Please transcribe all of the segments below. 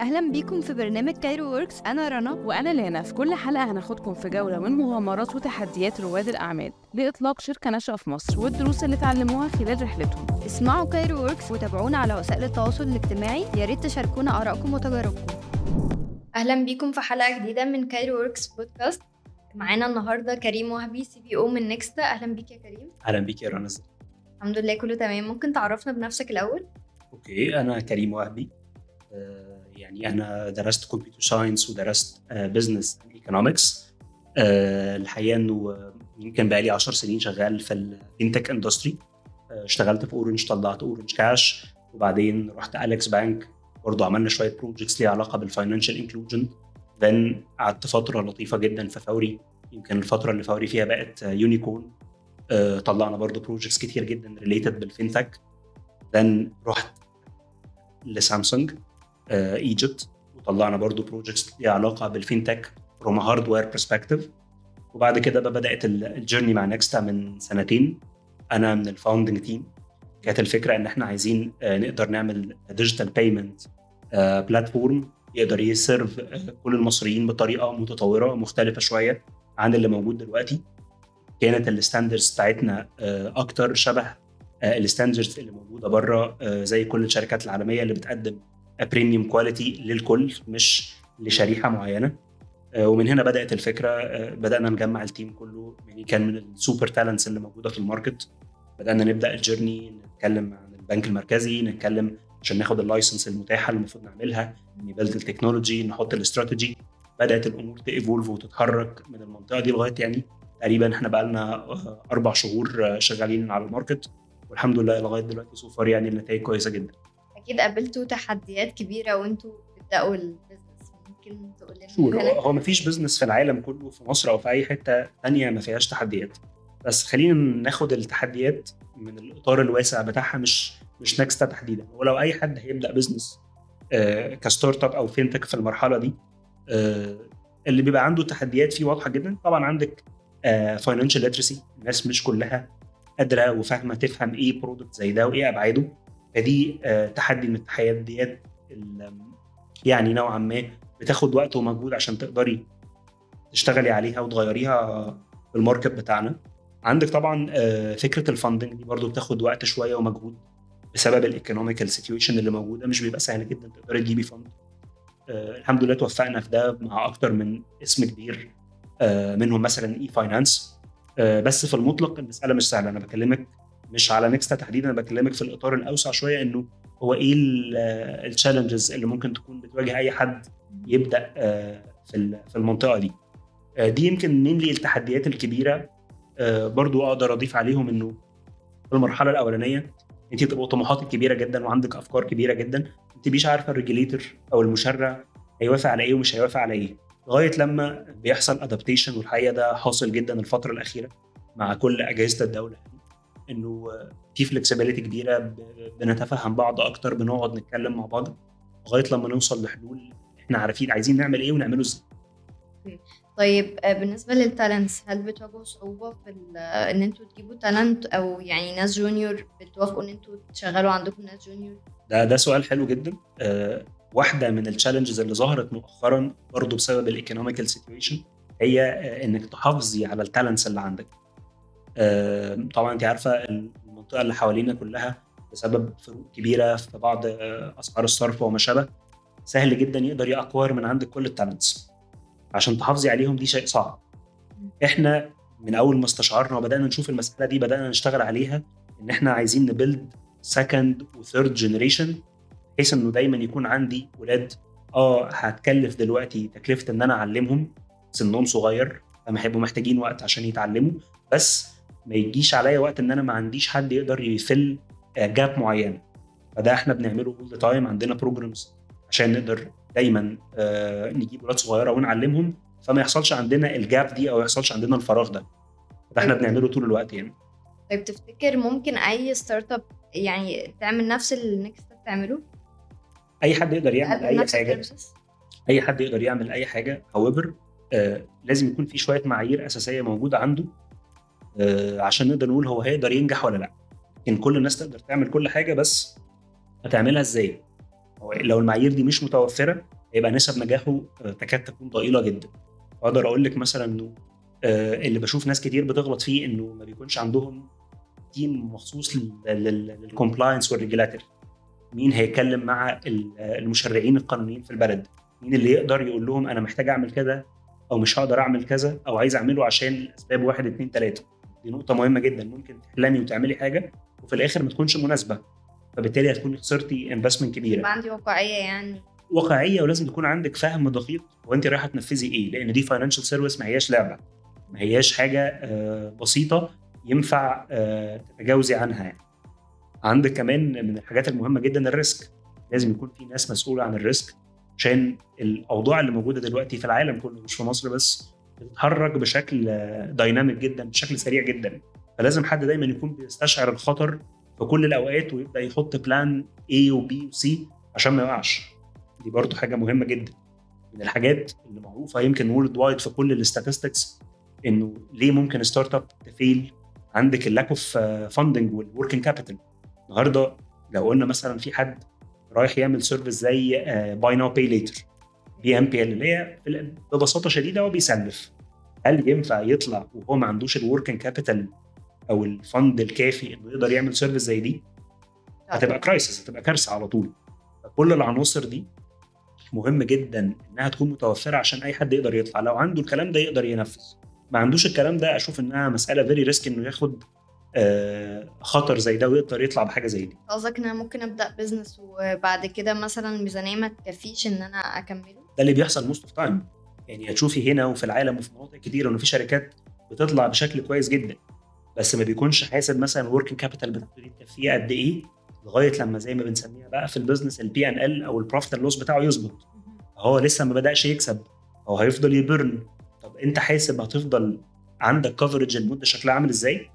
أهلا بيكم في برنامج Cairo Works أنا رنا. وأنا لانا في كل حلقة هناخدكم في جولة من مغامرات وتحديات رواد الأعمال لإطلاق شركة ناشئة في مصر والدروس اللي اتعلموها خلال رحلتهم. اسمعوا Cairo Works وتابعونا على وسائل التواصل الاجتماعي. يا ريت تشاركونا آرائكم وتجاربكم. أهلا بيكم في حلقة جديدة من Cairo Works بودكاست معانا النهارده كريم وهبي CBO من Nexta أهلا بيك يا كريم. أهلا بيك يا رنا. الحمد لله كله تمام. ممكن تعرفنا بنفسك الأول؟ okay أنا كريم وهبي. آه، يعني أنا درست computer science ودرست business economics الحقيقة إنه يمكن بقى لي 10 سنين شغال في ال fintech industry اشتغلت في Orange طلعت Orange Cash وبعدين رحت Alex Bank برضه عملنا شوية projects ليها علاقة بال financial inclusion then قعدت فترة لطيفة جدا في فوري. يمكن الفترة اللي فوري فيها بقت unicorn طلعنا برضه projects كتير جدا related بال fintech then رحت ل Samsung. Egypt وطلعنا برضو projects ليها علاقة بال fintech from hardware perspective وبعد كده بقى بدأت ال journey مع Nexta من سنتين. أنا من ال founding team كانت الفكرة إن إحنا عايزين آه، نقدر نعمل digital payment platform يقدر ي serve آه، كل المصريين بطريقة متطورة مختلفة شوية عن اللي موجود دلوقتي. كانت ال standards بتاعتنا آه، أكتر شبه ال standards اللي موجودة بره زي كل الشركات العالمية اللي بتقدم premium quality للكل مش لشريحة معينة. آه، ومن هنا بدأت الفكرة آه، بدأنا نجمع ال team كله. يعني كان من ال super talents اللي موجودة في ال market. بدأنا نبدأ ال journey نتكلم عن البنك المركزي نتكلم عشان ناخد ال license المتاحة اللي المفروض نعملها ن build ال technology نحط الاستراتيجي بدأت الأمور ت evolve وتتحرك من المنطقة دي لغاية يعني تقريبا إحنا بقى لنا أربع شهور آه، شغالين على ال market. والحمد لله لغاية دلوقتي so far يعني النتائج كويسة جدا. أكيد قابلتوا تحديات كبيرة وأنتوا بتبدأوا ال business ممكن تقول لنا؟ هو مفيش business في العالم كله في مصر أو في أي حتة تانية ما فيهاش تحديات. بس خلينا ناخد التحديات من الإطار الواسع بتاعها مش مش Nexta تحديدا. ولو أي حد هيبدأ business آه، ك startup أو fintech في المرحلة دي آه، اللي بيبقى عنده تحديات فيه واضحة جدا. طبعا عندك financial literacy الناس مش كلها قادرة وفاهمة تفهم إيه product زي ده وإيه أبعاده. فدي آه، تحدي من التحديات ال- يعني نوعا ما بتاخد وقت ومجهود عشان تقدري تشتغلي عليها وتغيريها في ال market بتاعنا. عندك طبعا آه، فكرة ال funding دي برضو بتاخد وقت شوية ومجهود بسبب ال economical situation اللي موجودة. مش بيبقى سهل جدا تقدري تجيبي fund آه، الحمد لله توفقنا في ده مع أكتر من اسم كبير منهم مثلا e-finance بس في المطلق المسألة مش سهلة. أنا بكلمك مش على Nexta تحديدا أنا بكلمك في الإطار الأوسع شوية إنه هو إيه ال challenges اللي ممكن تكون بتواجه أي حد يبدأ آه، في ال- في المنطقة دي. آه، دي يمكن من التحديات الكبيرة آه، برضو أقدر أضيف عليهم إنه في المرحلة الأولانية انت بتبقى طموحاتك كبيرة جدا وعندك أفكار كبيرة جدا انت مش عارفة ال regulator أو المشرع هيوافق على إيه ومش هيوافق على إيه. لغاية لما بيحصل adaptation والحقيقة ده حاصل جدا الفترة الأخيرة مع كل أجهزة الدولة. إنه في flexibility كبيرة بنتفهم بعض أكتر بنقعد نتكلم مع بعض لغاية لما نوصل لحلول إحنا عارفين عايزين نعمل إيه ونعمله إزاي. طيب آه، بالنسبة لل talents هل بتواجهوا صعوبة في آه، إن أنتوا تجيبوا talent أو يعني ناس junior بتوافقوا إن أنتوا تشغلوا عندكم ناس junior ده ده سؤال حلو جدا. أه واحدة من ال challenges اللي ظهرت مؤخرا برضه بسبب ال economical situation هي آه، إنك تحافظي على ال talents اللي عندك. طبعا أنت عارفة المنطقة اللي حوالينا كلها بسبب فروق كبيرة في بعض آه، أسعار الصرف وما شابه سهل جدا يقدر ي acquire من عندك كل ال talents عشان تحافظي عليهم دي شيء صعب. إحنا من أول ما استشعرنا وبدأنا نشوف المسألة دي بدأنا نشتغل عليها إن إحنا عايزين ن build second و third generation بحيث إنه دايما يكون عندي ولاد آه هتكلف دلوقتي تكلفة إن أنا أعلمهم سنهم صغير فما هيبقوا محتاجين وقت عشان يتعلموا. بس ما يجيش عليا وقت إن أنا ما عنديش حد يقدر ي fill gap معين. فده إحنا بنعمله كل time عندنا programs عشان نقدر دايما آه، نجيب ولاد صغيرة ونعلمهم فما يحصلش عندنا ال gap دي أو يحصلش عندنا الفراغ ده. ده إحنا بنعمله طول الوقت يعني. طيب تفتكر ممكن أي startup يعني تعمل نفس اللي Nexta بتعمله؟ أي حد يقدر يعمل أي حاجة. ال service؟ أي حد يقدر يعمل أي حاجة. However آه لازم يكون في شوية معايير أساسية موجودة عنده. آه عشان نقدر نقول هو هيقدر ينجح ولا لأ. لكن كل الناس تقدر تعمل كل حاجة بس هتعملها إزاي؟ لو المعايير دي مش متوفرة هيبقى نسب نجاحه آه، تكاد تكون ضئيلة جدا. أقدر أقول لك مثلا إنه آه، اللي بشوف ناس كتير بتغلط فيه إنه ما بيكونش عندهم team مخصوص لل compliance وال regulatory مين هيتكلم مع المشرعين القانونيين في البلد؟ مين اللي يقدر يقول لهم أنا محتاج أعمل كذا أو مش هقدر أعمل كذا أو عايز أعمله عشان أسباب واحد اثنين ثلاثة دي نقطة مهمة جدا. ممكن تحلمي وتعملي حاجة وفي الآخر ما تكونش مناسبة. فبالتالي هتكوني خسرتي investment كبيرة. يبقى عندي واقعية يعني. واقعية ولازم تكون عندك فهم دقيق. وانت رايحة تنفذي إيه؟ لأن دي financial service ما هياش لعبة. ما هياش حاجة آه، بسيطة ينفع آه، تتجاوزي عنها يعني. عندك كمان من الحاجات المهمة جدا ال risk. لازم يكون في ناس مسؤولة عن ال risk. عشان الأوضاع اللي موجودة دلوقتي في العالم كله مش في مصر بس بتتحرك بشكل dynamic جدا بشكل سريع جدا. فلازم حد دايما يكون بيستشعر الخطر في كل الأوقات ويبدأ يحط plan A و B و C عشان ما يقعش. دي برضو حاجة مهمة جدا. من الحاجات اللي معروفة يمكن worldwide في كل ال statistics إنه ليه ممكن startup ت fail عندك ال lack of funding وال working capital النهارده لو قلنا مثلا في حد رايح يعمل service زي buy now pay later BNPL اللي هي ببساطة شديدة هو بيسلف. هل ينفع يطلع وهو ما عندوش ال working capital أو ال fund الكافي إنه يقدر يعمل service زي دي؟ هتبقى crisis هتبقى كارثة على طول. فكل العناصر دي مهم جدا إنها تكون متوفرة عشان أي حد يقدر يطلع. لو عنده الكلام ده يقدر ينفذ. ما عندوش الكلام ده أشوف إنها مسألة very risk إنه ياخد آه، خطر زي ده ويقدر يطلع بحاجة زي دي. قصدك إن أنا ممكن أبدأ business وبعد كده مثلا الميزانيه ما تكفيش إن أنا أكمله؟ ده اللي بيحصل most of time يعني هتشوفي هنا وفي العالم وفي مناطق كتير انه في شركات بتطلع بشكل كويس جدا بس ما بيكونش حاسب مثلا ال working capital بتاعته دي قد إيه لغاية لما زي ما بنسميها بقى في ال business ال P&L أو ال profit loss بتاعه يظبط. هو لسه ما بدأش يكسب هو هيفضل ي burn طب أنت حاسب هتفضل عندك coverage المدة شكلها عامل إزاي؟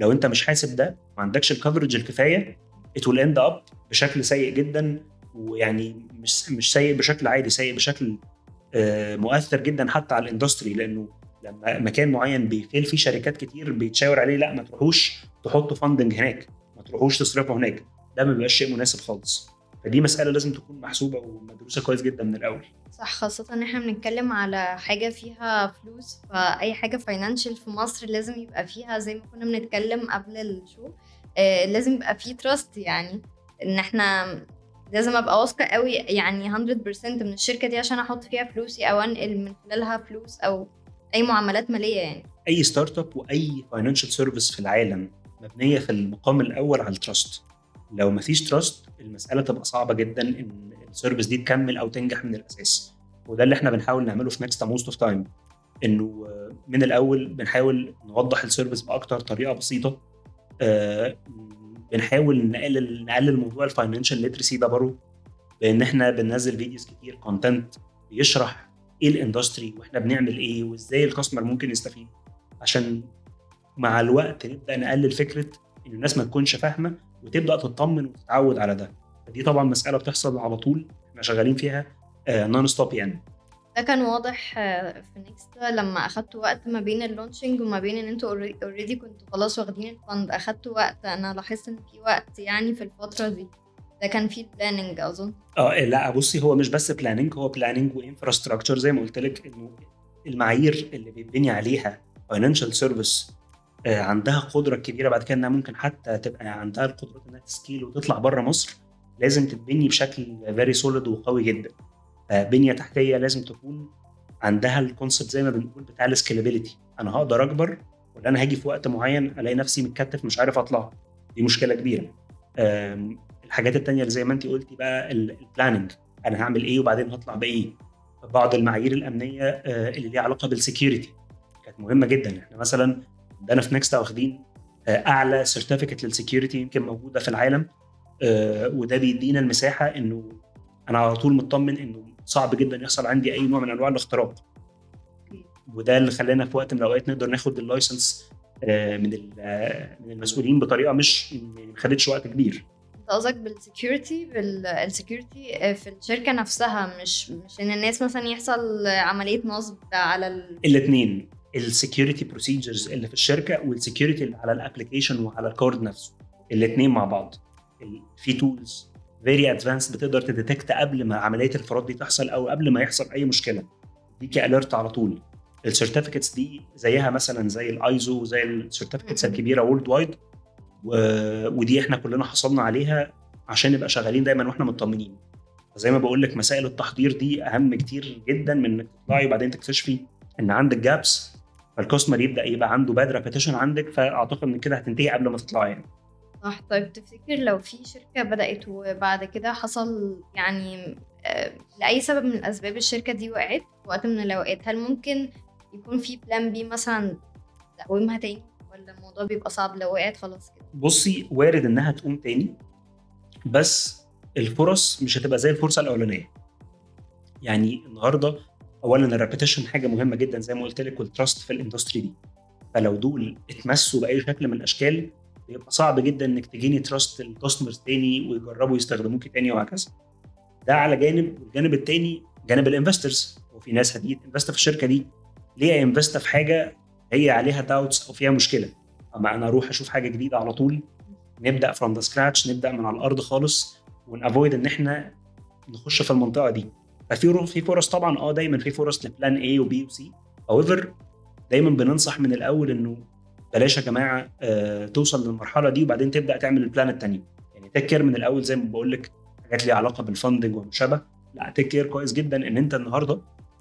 لو أنت مش حاسب ده ما عندكش ال coverage الكفاية it will end up بشكل سيء جدا. ويعني مش مش سيء بشكل عادي سيء بشكل آه، مؤثر جدا حتى على ال industry لأنه لما مكان معين بي fail فيه شركات كتير بيتشاور عليه لا ما تروحوش تحطوا funding هناك ما تروحوش تصرفوا هناك. ده ما بيبقاش شيء مناسب خالص. فدي مسألة لازم تكون محسوبة ومدروسة كويس جدا من الأول. صح خاصة إن إحنا بنتكلم على حاجة فيها فلوس فأي حاجة financial في مصر لازم يبقى فيها زي ما كنا بنتكلم قبل ال show آه لازم يبقى فيه trust يعني إن إحنا لازم أبقى واثقة قوي يعني 100% من الشركة دي عشان أحط فيها فلوسي أو أنقل من خلالها فلوس أو أي معاملات مالية يعني. أي startup وأي financial service في العالم مبنية في المقام الأول على ال trust لو ما فيش trust المسألة تبقى صعبة جدا إن ال service دي تكمل أو تنجح من الأساس. وده اللي إحنا بنحاول نعمله في Nexta most of time إنه من الأول بنحاول نوضح ال service بأكتر طريقة بسيطة آه، بنحاول نقلل نقلل موضوع ال financial literacy ده برضه بان إحنا بننزل videos كتير content بيشرح إيه ال industry وإحنا بنعمل إيه وإزاي ال customer ممكن يستفيد. عشان مع الوقت نبدأ نقلل فكرة إن الناس ما تكونش فاهمة وتبدأ تطمن وتتعود على ده. دي طبعا مسألة بتحصل على طول إحنا شغالين فيها non آه، stop يعني. ده كان واضح آه، في Nexta لما أخدتوا وقت ما بين ال launching وما بين إن أنتوا already كنتوا خلاص واخدين ال fund. أخدتوا وقت أنا لاحظت إن في وقت يعني في الفترة دي. ده كان في planning أظن. آه لا بصي هو مش بس planning هو planning و infrastructure زي ما قلت لك إنه المعايير اللي بيتبني عليها financial service آه، عندها قدرة كبيرة. بعد كده إنها ممكن حتى تبقى عندها القدرة إنها ت scale وتطلع بره مصر لازم تتبني بشكل very solid وقوي جدا. بنية تحتية لازم تكون عندها ال concept زي ما بنقول بتاع ال scalability أنا هقدر أكبر ولا أنا هاجي في وقت معين ألاقي نفسي متكتف مش عارف أطلع. دي مشكلة كبيرة. الحاجات التانية اللي زي ما انت قلتي بقى ال planning أنا هعمل إيه وبعدين هطلع بإيه؟ بعض المعايير الأمنية آه، اللي ليها علاقة بال security كانت مهمة جدا. إحنا مثلا عندنا في نكستا واخدين آه، أعلى certificate لل security يمكن موجودة في العالم. آه، وده بيدينا المساحة إنه أنا على طول مطمن إنه صعب جدا يحصل عندي أي نوع من أنواع الاختراق وده اللي خلانا في وقت من الأوقات نقدر ناخد ال license آه، من من المسؤولين بطريقة مش ما خدتش وقت كبير. انت قصدك بال security بال security في الشركة نفسها مش مش إن الناس مثلا يحصل عملية نصب على ال... الاثنين ال security procedures اللي في الشركة وال security اللي على ال application وعلى ال card نفسه. الاثنين مع بعض. في tools very advanced بتقدر ت detect قبل ما عملية ال fraud دي تحصل أو قبل ما يحصل أي مشكلة. تديكي alert على طول. ال certificates دي زيها مثلا زي الايزو زي ال certificates الكبيرة worldwide ودي إحنا كلنا حصلنا عليها عشان نبقى شغالين دايما وإحنا مطمنين. زي ما بقول لك مسائل التحضير دي أهم كتير جدا من إنك تطلعي وبعدين تكتشفي إن عندك gaps فال customer يبدأ يبقى عنده bad reputation عندك فأعتقد إن كده هتنتهي قبل ما تطلعي يعني. صح؟ طيب تفتكر لو في شركة بدأت وبعد كده حصل يعني آه، لأي سبب من الأسباب الشركة دي وقعت وقت من الأوقات هل ممكن يكون في plan B مثلا تقومها تاني ولا الموضوع بيبقى صعب؟ لو وقعت خلاص كده. بصي وارد إنها تقوم تاني بس الفرص مش هتبقى زي الفرصة الأولانية. يعني النهارده اولا ال reputation حاجة مهمة جدا زي ما قلت لك وال trust في ال industry دي. فلو دول اتمسوا بأي شكل من الأشكال بيبقى صعب جدا إنك ت gain ال trust ال customers تاني ويجربوا يستخدموكي تاني وهكذا. ده على جانب والجانب التاني جانب ال investors وفي ناس هتيجي ت invest في الشركة دي. ليه invest في حاجة هي عليها doubts أو فيها مشكلة؟ أما أنا أروح أشوف حاجة جديدة على طول. نبدأ from the scratch نبدأ من على الأرض خالص ون avoid إن إحنا نخش في المنطقة دي. ففي في فرص طبعا آه دايما في فرص ل plan A و B و C however دايما بننصح من الأول إنه بلاش يا جماعة آه توصل للمرحلة دي وبعدين تبدأ تعمل ال plan الثانية يعني take care من الأول زي ما بقول لك حاجات ليها علاقة بال funding وما شابه لا take care كويس جدا إن أنت النهارده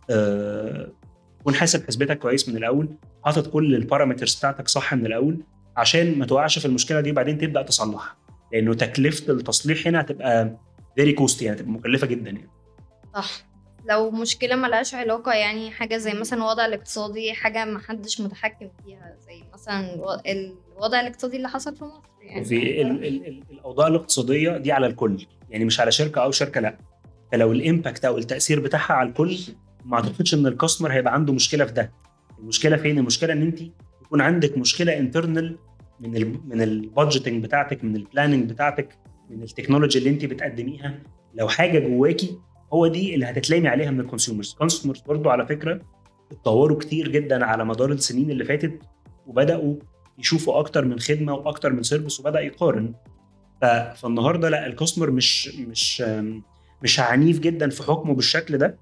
آه تكون حاسب حسبتك كويس من الأول حاطط كل ال parameters بتاعتك صح من الأول عشان ما توقعش في المشكلة دي وبعدين تبدأ تصلحها. لأنه تكلفة التصليح هنا هتبقى very cost يعني هتبقى مكلفة جدا يعني. صح. لو مشكلة ملهاش علاقة يعني حاجة زي مثلا الوضع الاقتصادي حاجة ما حدش متحكم فيها زي مثلا الوضع الاقتصادي اللي حصل في مصر يعني. في ال ال ال الأوضاع الاقتصادية دي على الكل يعني مش على شركة أو شركة لأ. فلو ال impact أو التأثير بتاعها على الكل ما أعتقدش إن ال customer هيبقى عنده مشكلة في ده. المشكلة فين؟ المشكلة إن أنت يكون عندك مشكلة internal من ال من ال budgeting بتاعتك من ال planning بتاعتك من ال technology اللي أنت بتقدميها. لو حاجة جواكي هو دي اللي هتتلامي عليها من ال consumers ال consumers برضو على فكرة اتطوروا كتير جدا على مدار السنين اللي فاتت وبدأوا يشوفوا أكتر من خدمة وأكتر من service وبدأ يقارن. فالنهاردة لا ال customer مش مش مش عنيف جدا في حكمه بالشكل ده.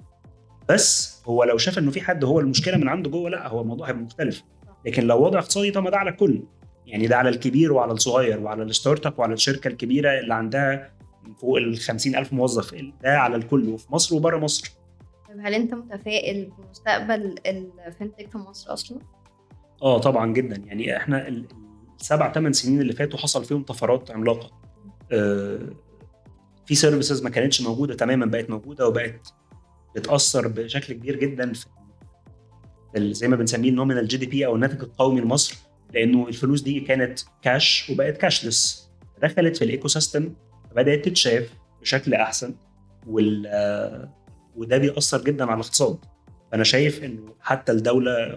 بس هو لو شاف إنه في حد هو المشكلة من عنده جوه لا هو الموضوع هيبقى مختلف. لكن لو وضع اقتصادي طب ده على الكل. يعني ده على الكبير وعلى الصغير وعلى ال startup وعلى الشركة الكبيرة اللي عندها فوق ال 50000 موظف ده على الكل وفي مصر وبره مصر. طيب هل انت متفائل بمستقبل ال fintech في مصر أصلا؟ آه طبعا جدا. يعني إحنا السبع ثمان سنين اللي فاتوا حصل فيهم طفرات عملاقة. آه في services ما كانتش موجودة تماما بقت موجودة وبقت بتأثر بشكل كبير جدا في زي ما بنسميه ال nominal GDP أو الناتج القومي لمصر لأنه الفلوس دي كانت كاش وبقت cashless دخلت في ال ecosystem بدأت تتشاف بشكل أحسن وال وده بيأثر جدا على الاقتصاد. فأنا شايف إنه حتى الدولة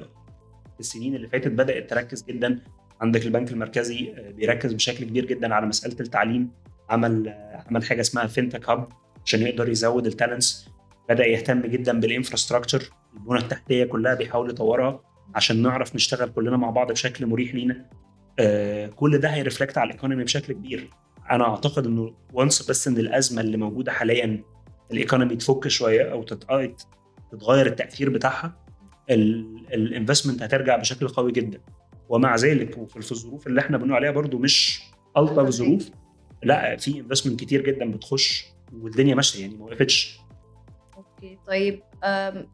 في السنين اللي فاتت بدأت تركز جدا. عندك البنك المركزي بيركز بشكل كبير جدا على مسألة التعليم. عمل عمل حاجة اسمها fintech hub عشان يقدر يزود ال talents. بدأ يهتم جدا بال infrastructure البنى التحتية كلها بيحاول يطورها عشان نعرف نشتغل كلنا مع بعض بشكل مريح لينا. آه كل ده هي reflect على ال economy بشكل كبير. أنا أعتقد إنه once بس إن الأزمة اللي موجودة حاليا ال economy تفك شوية أو تتغير التأثير بتاعها ال investment هترجع بشكل قوي جدا. ومع ذلك وفي الظروف اللي إحنا بنقول عليها برضو مش ألطف ظروف لأ في investment كتير جدا بتخش والدنيا ماشية يعني ما وقفتش. okay. طيب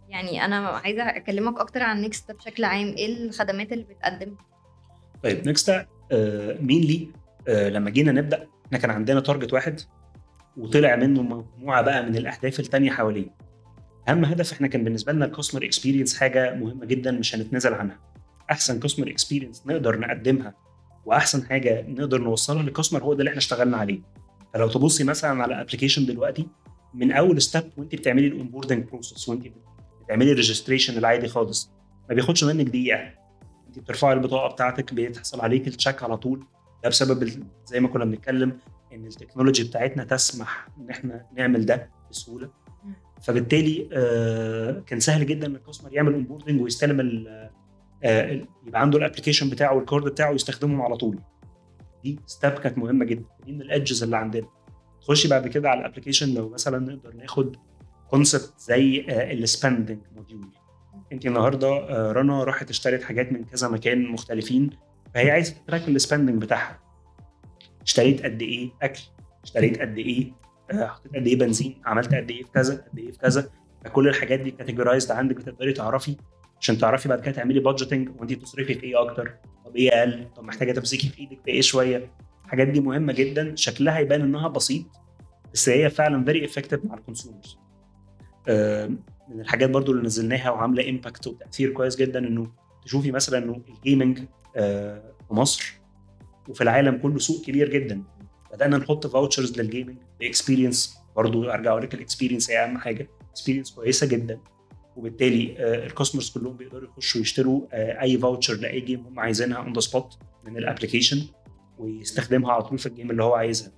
يعني أنا عايزة أكلمك أكتر عن نيكستا بشكل عام. إيه الخدمات اللي بتقدمها طيب نيكستا mainly لما جينا نبدأ إحنا كان عندنا target واحد وطلع منه مجموعة بقى من الأهداف الثانية حواليه. أهم هدف إحنا كان بالنسبة لنا ال customer experience حاجة مهمة جدا مش هنتنازل عنها. أحسن customer experience نقدر نقدمها وأحسن حاجة نقدر نوصلها لل customer هو ده اللي إحنا اشتغلنا عليه. فلو تبصي مثلا على application دلوقتي من أول step وأنت بتعملي ال onboarding process وأنت بتعملي ال registration العادي خالص ما بياخدش منك دقيقة. أنت بترفعي البطاقة بتاعتك بيتحصل عليك ال check على طول. ده بسبب زي ما كنا بنتكلم إن ال technology بتاعتنا تسمح إن إحنا نعمل ده بسهولة. فبالتالي آه كان سهل جدا إن ال customer يعمل onboarding ويستلم آه يبقى عنده ال application بتاعه وال card بتاعه ويستخدمهم على طول. دي step كانت مهمة جدا. دي من ال edges اللي عندنا. خشي بعد كده على ال application لو مثلا نقدر ناخد concept زي ال spending module أنت النهارده آه، رنا راحت اشترت حاجات من كذا مكان مختلفين. فهي عايزة ت track ال spending بتاعها. اشتريت قد إيه أكل اشتريت قد إيه آه، حطيت قد إيه بنزين عملت قد إيه في كذا قد إيه في كذا. فكل الحاجات دي categorized عندك بتقدري تعرفي عشان تعرفي بعد كده تعملي budgeting وانت تصرفي في إيه أكتر. طب إيه أقل؟ طب محتاجة تمسكي في إيدك في إيه شوية؟ الحاجات دي مهمة جدا. شكلها يبان إنها بسيط بس هي فعلا very effective مع ال consumers من الحاجات برضو اللي نزلناها وعاملة impact وتأثير كويس جدا إنه تشوفي مثلا إنه ال gaming في مصر وفي العالم كله سوق كبير جدا. بدأنا نحط vouchers لل gaming ب experience برضو أرجع أقول لك ال experience هي أهم حاجة. experience كويسة جدا. وبالتالي ال customers كلهم بيقدروا يخشوا يشتروا آه، أي voucher لأي game هم عايزينها on the spot من ال application ويستخدمها على طول في ال game اللي هو عايزها.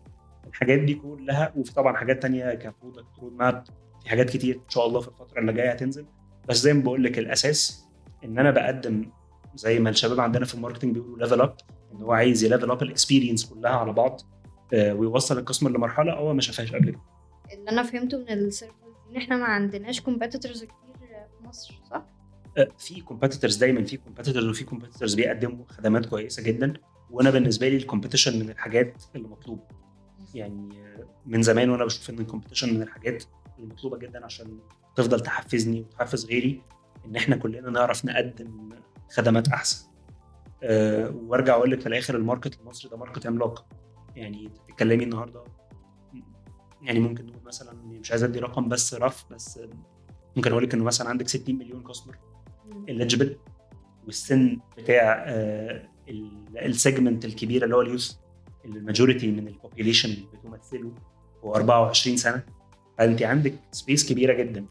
الحاجات دي كلها وفي طبعا حاجات تانية ك product road map في حاجات كتير إن شاء الله في الفترة اللي جاية هتنزل. بس زي ما بقول لك الأساس إن أنا بقدم زي ما الشباب عندنا في ال marketing بيقولوا level up إن هو عايز ي level up ال experience كلها على بعض آه، ويوصل ال customer لمرحلة هو ما شافهاش قبل كده اللي أنا فهمته من ال service إن إحنا ما عندناش competitors كتير في مصر صح؟ آه، في competitors دايما في competitors وفي competitors بيقدموا خدمات كويسة جدا وأنا بالنسبة لي ال competition من الحاجات اللي مطلوبة يعني آه، من زمان وأنا بشوف إن ال competition من الحاجات المطلوبه جدا عشان تفضل تحفزني وتحفز غيري إن إحنا كلنا نعرف نقدم خدمات أحسن. أه وأرجع أقول لك في الآخر ال market المصري ده market عملاق. يعني تتكلمي النهارده يعني ممكن نقول مثلا مش عايز أدي رقم بس rough بس ممكن أقول لك إنه مثلا عندك 60 مليون customer eligible والسن بتاع آه، ال segment الكبيره اللي هو ال youth اللي ال majority من ال population بتمثله هو 24 سنة. فأنت عندك space كبيرة جدا.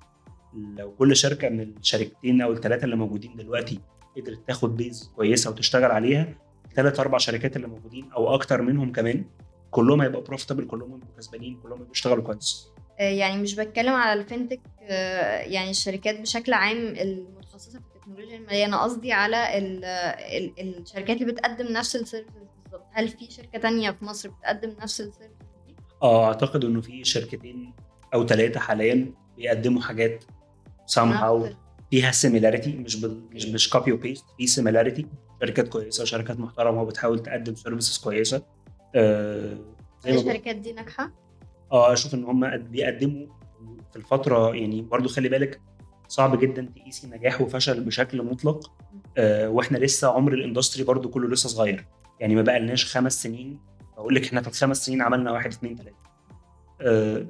لو كل شركة من الشركتين أو الثلاثه اللي موجودين دلوقتي قدرت تاخد base كويسة وتشتغل عليها. الثلاث أربع شركات اللي موجودين أو أكتر منهم كمان كلهم هيبقوا profitable كلهم هيبقوا كسبانين كلهم بيشتغلوا كويس. آه، يعني مش بتكلم على ال fintech آه، يعني الشركات بشكل عام المتخصصة في التكنولوجيا المالية. أنا قصدي على ال ال الشركات اللي بتقدم نفس ال service بالظبط. هل في شركة تانية في مصر بتقدم نفس ال service دي؟ آه أعتقد إنه في شركتين أو ثلاثة حاليا بيقدموا حاجات somehow نفس- فيها similarity مش بال... مش مش copy و paste في similarity شركات كويسة وشركات محترمة وبتحاول تقدم services كويسة. آه الشركات دي ناجحة؟ آه أشوف إن هم بيقدموا في الفترة يعني برضو خلي بالك صعب جدا تقيسي نجاح وفشل بشكل مطلق. آه وإحنا لسه عمر ال industry برضو كله لسه صغير. يعني ما بقالناش خمس سنين أقول لك إحنا في الخمس سنين عملنا واحد اثنين ثلاثة آه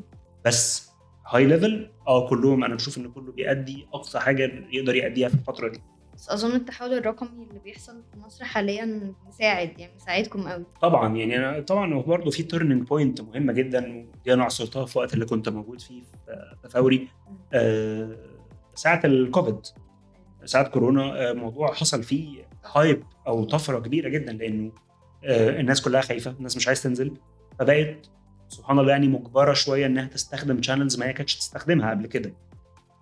بس high level آه كلهم أنا بشوف إن كله بيأدي أقصى حاجة يقدر يأديها في الفترة دي. بس أظن التحول الرقمي اللي بيحصل في مصر حاليا مساعد يعني مساعدكم قوي طبعا يعني أنا طبعا هو برضه في turning point مهمة جدا ودي أنا عاصرتها في وقت اللي كنت موجود فيه في في فوري آه، ساعة الكوفيد ساعة كورونا آه، موضوع حصل فيه hype أو طفرة كبيرة جدا لأنه آه، الناس كلها خايفة الناس مش عايز تنزل. فبقت سبحان الله يعني مجبرة شوية إنها تستخدم channels ما هي كانتش تستخدمها قبل كده.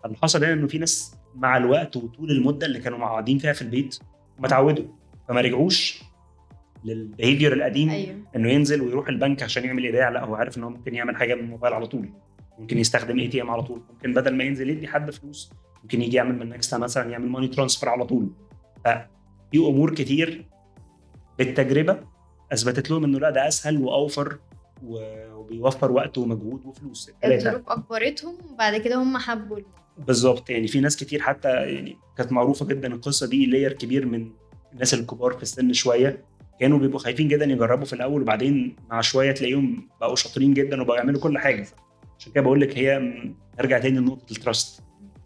اللي حصل هنا إنه في ناس مع الوقت وطول المدة اللي كانوا قاعدين فيها في البيت هم اتعودوا فما رجعوش لل behavior القديم أيوه. إنه ينزل ويروح البنك عشان يعمل إيداع لا هو عارف إن هو ممكن يعمل حاجة من الموبايل على طول. ممكن يستخدم ATM على طول. ممكن بدل ما ينزل يدي حد فلوس ممكن يجي يعمل من نكستا مثلا يعمل money transfer على طول. ففي أمور كتير بالتجربة أثبتت لهم إنه لا ده أسهل وأوفر و- وبيوفر وقت ومجهود وفلوس. الظروف أجبرتهم وبعد كده هم حبوا. بالظبط. يعني في ناس كتير حتى يعني كانت معروفة جدا القصة دي layer كبير من الناس الكبار في السن شوية. كانوا بيبقوا خايفين جدا يجربوا في الأول وبعدين مع شوية تلاقيهم بقوا شاطرين جدا وبقوا يعملوا كل حاجة. عشان كده بقول لك هي نرجع تاني لنقطة ال trust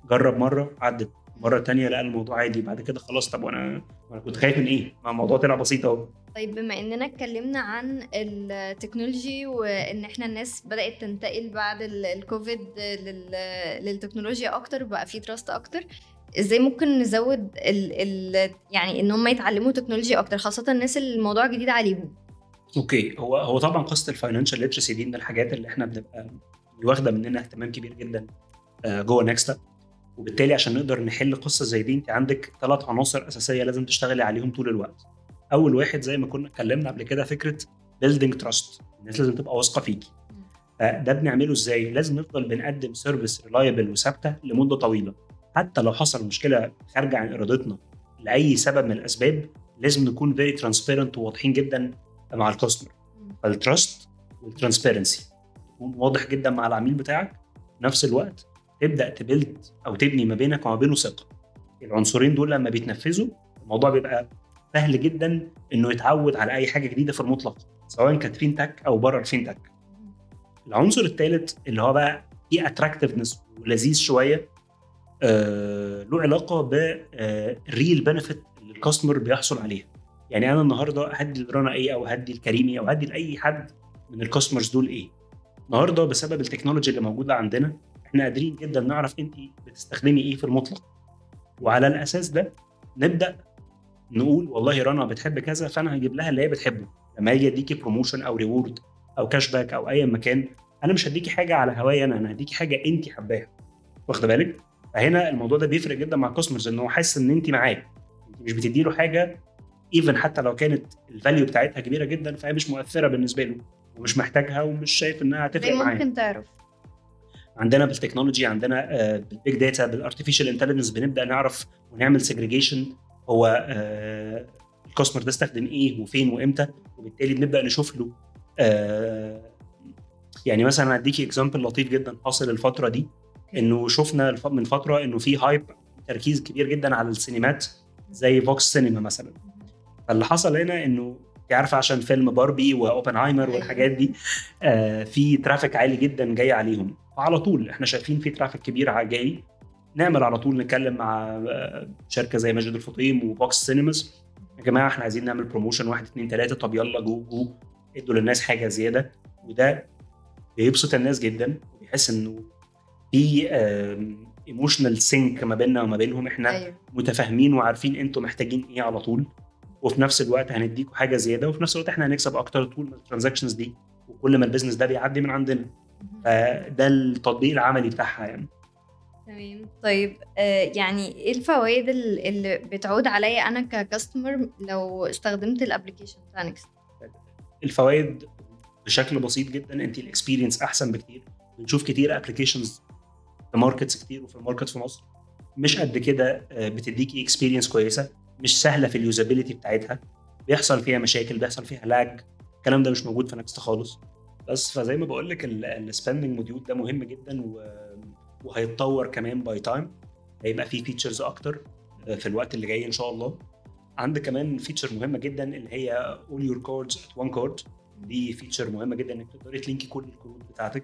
جرب مرة عدت. مرة تانية لقى الموضوع عادي. بعد كده خلاص طب وأنا وأنا كنت خايف من إيه؟ ما الموضوع طلع بسيط أهو. طيب بما إننا اتكلمنا عن ال technology وإن إحنا الناس بدأت تنتقل بعد ال- الكوفيد لل- للتكنولوجيا أكتر بقى في trust أكتر إزاي ممكن نزود ال ال يعني إن هم يتعلموا تكنولوجيا أكتر خاصة الناس اللي الموضوع جديد عليهم؟ okay. هو هو طبعا قصه ال financial literacy دي من الحاجات اللي إحنا بنبقى واخدة مننا اهتمام كبير جدا آه، جوه Nexta وبالتالي عشان نقدر نحل قصة زي دي أنت عندك ثلاث عناصر أساسية لازم تشتغلي عليهم طول الوقت. أول واحد زي ما كنا اتكلمنا قبل كده فكرة building trust الناس لازم تبقى واثقة فيكي. فده بنعمله إزاي؟ لازم نفضل بنقدم service reliable وثابتة لمدة طويلة. حتى لو حصل مشكلة خارجة عن إرادتنا لأي سبب من الأسباب لازم نكون very transparent وواضحين جدا مع ال customer فال trust وال transparency تكون واضح جدا مع العميل بتاعك. في نفس الوقت تبدأ ت build أو تبني ما بينك وما بينه ثقة. العنصرين دول لما بيتنفذوا الموضوع بيبقى سهل جدا إنه يتعود على أي حاجة جديدة في المطلق سواء كانت fintech أو بره ال fintech العنصر الثالث اللي هو بقى فيه attractiveness ولذيذ شوية آه له علاقة بال real benefit اللي ال customer بيحصل عليها. يعني أنا النهارده هدي لرنا إيه أو هدي لكريمي أو هدي لأي حد من ال customers دول إيه؟ النهارده بسبب ال technology اللي موجودة عندنا إحنا قادرين جدا نعرف انت بتستخدمي إيه في المطلق. وعلى الأساس ده نبدأ نقول والله رنا بتحب كذا فأنا هجيب لها اللي هي بتحبه. لما يجي أديكي promotion أو reward أو cash back أو أي مكان أنا مش هديكي حاجة على هوايا أنا أنا هديكي حاجة انت حباها. واخدة بالك؟ فهنا الموضوع ده بيفرق جدا مع ال customers إن هو حاسس إن انت معاه. انت مش بتدي له حاجة even حتى لو كانت ال value بتاعتها كبيرة جدا فهي مش مؤثرة بالنسبة له. ومش محتاجها ومش شايف إنها هتفرق معاه. ممكن تعرف. عندنا بال technology عندنا بال big data بال artificial intelligence بنبدأ نعرف ونعمل segregation هو ال customer ده استخدم إيه وفين وإمتى؟ وبالتالي بنبدأ نشوف له يعني مثلا هديكي example لطيف جدا حاصل الفترة دي إنه شفنا من فترة إنه في hype تركيز كبير جدا على السينمات زي VOX Cinema مثلا. فاللي حصل هنا إنه انت عارفة عشان فيلم Barbie و Oppenheimer والحاجات دي آه في traffic عالي جدا جاي عليهم. فعلى طول إحنا شايفين في traffic كبير جاي نعمل على طول نتكلم مع شركة زي ماجد الفطيم و VOX Cinemas يا جماعة إحنا عايزين نعمل promotion واحد اثنين ثلاثة طب يلا جو جو. ادوا للناس حاجة زيادة. وده بيبسط الناس جدا. وبيحس إنه في emotional sync ما بيننا وما بينهم. إحنا أيوه. متفاهمين وعارفين أنتوا محتاجين إيه على طول. وفي نفس الوقت هنديكوا حاجة زيادة. وفي نفس الوقت إحنا هنكسب أكتر طول ما ال transactions دي. وكل ما ال business ده بيعدي من عندنا. فده التطبيق العملي بتاعها يعني. تمام. طيب آه يعني إيه الفوائد اللي بتعود عليا أنا ك customer لو استخدمت ال application بتاع Nexta الفوائد بشكل بسيط جدا انت ال experience أحسن بكتير. بنشوف كتير applications في markets كتير وفي ال market في مصر. مش قد كده بتديكي experience كويسة مش سهلة في ال usability بتاعتها. بيحصل فيها مشاكل بيحصل فيها lag الكلام ده مش موجود في Nexta خالص. بس فزي ما بقول لك ال spending module ده مهم جدا وهيتطور كمان by time هيبقى فيه features أكتر في الوقت اللي جاي إن شاء الله. عندك كمان feature مهمة جدا اللي هي all your cards at one card. دي feature مهمة جدا إنك تقدري ت link ي كل الكروت بتاعتك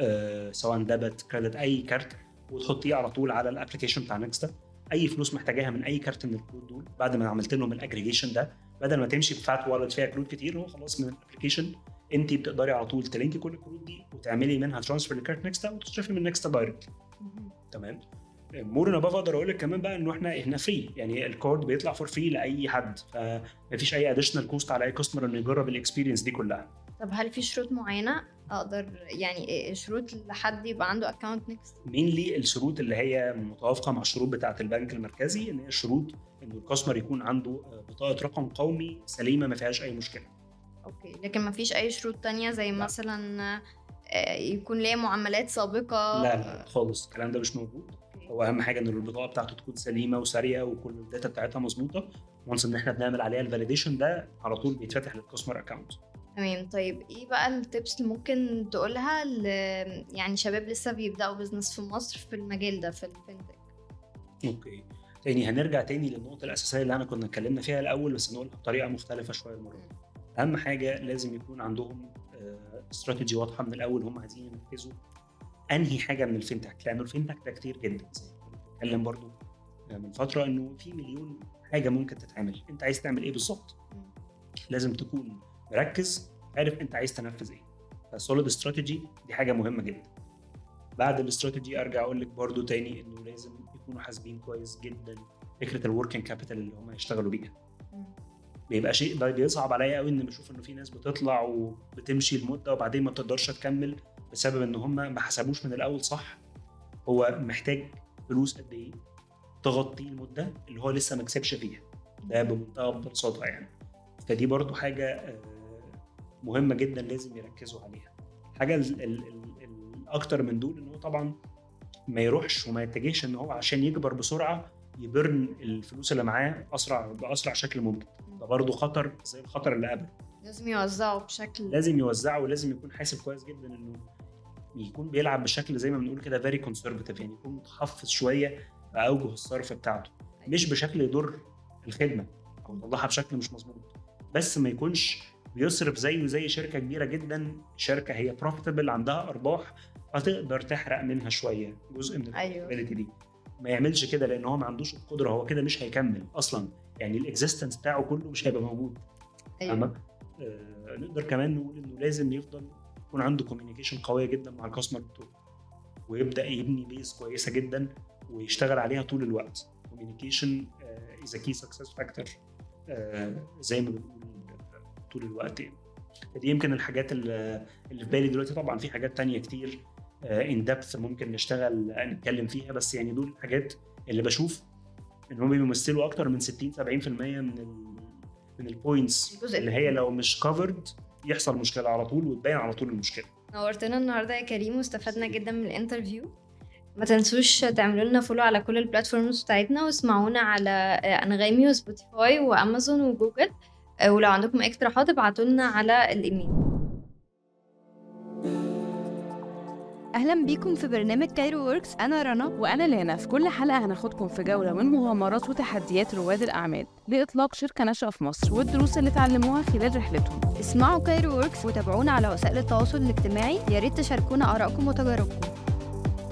أه سواء debit credit أي كارت وتحطيه على طول على ال application بتاع Nexta أي فلوس محتاجاها من أي كارت من الكروت دول بعد ما عملت لهم الاجريجيشن ده بدل ما تمشي ب fat wallet فيها كروت كتير هو خلاص من ال application انت بتقدري على طول ت link ي كل الكروت دي وتعملي منها transfer لكارت Nexta وتصرفي من Nexta direct تمام؟ more and above أقدر أقول لك كمان بقى انه إحنا إحنا free يعني ال card بيطلع for free لأي حد. فمفيش أي additional cost على أي customer إنه يجرب ال experience دي كلها. طب هل في شروط معينة أقدر يعني شروط لحد يبقى عنده account Nexta mainly الشروط اللي هي متوافقة مع الشروط بتاعة البنك المركزي إن هي الشروط إنه ال customer يكون عنده بطاقة رقم قومي سليمة ما فيهاش أي مشكلة. okay لكن ما فيش أي شروط تانية زي لا. مثلا يكون ليا معاملات سابقة؟ لا لا خالص الكلام ده مش موجود. هو أهم حاجة إن البطاقة بتاعته تكون سليمة وساريه وكل ال data بتاعتها مظبوطة و once إن إحنا بنعمل عليها ال validation ده على طول بيتفتح لل customer account تمام طيب إيه بقى ال tips اللي ممكن تقولها ل يعني شباب لسه بيبدأوا business في مصر في المجال ده في ال fintech okay. تاني هنرجع تاني للنقطة الأساسية اللي انا كنا اتكلمنا فيها الأول بس نقولها بطريقة مختلفة شوية المرة دي. أهم حاجة لازم يكون عندهم استراتيجي واضحة من الأول هم عايزين ينفذوا أنهي حاجة من ال fintech لأنه ال fintech ده كتير جدا زي بنتكلم برضو من فترة إنه في مليون حاجة ممكن تتعمل. أنت عايز تعمل إيه بالظبط؟ لازم تكون مركز عارف أنت عايز تنفذ إيه. فال solid strategy دي حاجة مهمة جدا. بعد الاستراتيجي أرجع أقول لك برضو تاني إنه لازم يكونوا حاسبين كويس جدا فكرة ال working capital اللي هم هيشتغلوا بيها. بيبقى شيء بيصعب عليا قوي ان بشوف إنه في ناس بتطلع وبتمشي المدة وبعدين ما بتقدرش تكمل بسبب إن هم ما حسبوش من الأول صح. هو محتاج فلوس قد إيه؟ تغطي المدة اللي هو لسه ما كسبش فيها. ده بمنتهى البساطة يعني. فدي برضو حاجة مهمة جدا لازم يركزوا عليها. ال- الاكتر من دول إن هو طبعا ما يروحش وما يتجهش إن هو عشان يكبر بسرعة ي burn الفلوس اللي معاه اسرع بأسرع شكل ممكن. ده برضه خطر زي الخطر اللي قبل. لازم يوزعوا بشكل لازم يوزعه ولازم يكون حاسب كويس جدا إنه يكون بيلعب بشكل زي ما بنقول كده very conservative يعني يكون متحفظ شوية في أوجه الصرف بتاعته. مش بشكل يضر الخدمة أو يطلعها بشكل مش مظبوط. بس ما يكونش بيصرف زيه زي شركة كبيرة جدا. شركة هي profitable عندها أرباح فتقدر تحرق منها شوية جزء من أيوة. ال profitability دي. ما يعملش كده لأن هو ما عندوش القدرة هو كده مش هيكمل أصلا. يعني ال existence بتاعه كله مش هيبقى موجود. فاهمة؟ آه نقدر كمان نقول إنه لازم يفضل يكون عنده communication قوية جدا مع ال customer بتوعه ويبدأ يبني base كويسة جدا ويشتغل عليها طول الوقت. communication is key success factor زي ما بنقول طول الوقت يعني. دي يمكن الحاجات اللي اللي في بالي دلوقتي. طبعا في حاجات تانية كتير. in depth ممكن نشتغل نتكلم فيها بس يعني دول الحاجات اللي بشوف إن هم بيمثلوا أكتر من 60 70% من ال من ال points اللي هي لو مش كفرد يحصل مشكلة على طول وتبين على طول المشكلة. نورتنا النهارده يا كريم واستفدنا جدا من ال interview ما تنسوش تعملوا لنا follow على كل ال platforms بتاعتنا واسمعونا على آه، أنغامي وسبوتيفاي وامازون وجوجل آه، ولو عندكم اقتراحات ابعتوا لنا على الإيميل. أهلا بيكم في برنامج Cairo Works أنا رنا. وأنا لانا في كل حلقة هناخدكم في جولة من مغامرات وتحديات رواد الأعمال لإطلاق شركة ناشئة في مصر والدروس اللي اتعلموها خلال رحلتهم. اسمعوا Cairo Works وتابعونا على وسائل التواصل الاجتماعي. يا ريت تشاركونا آرائكم وتجاربكم.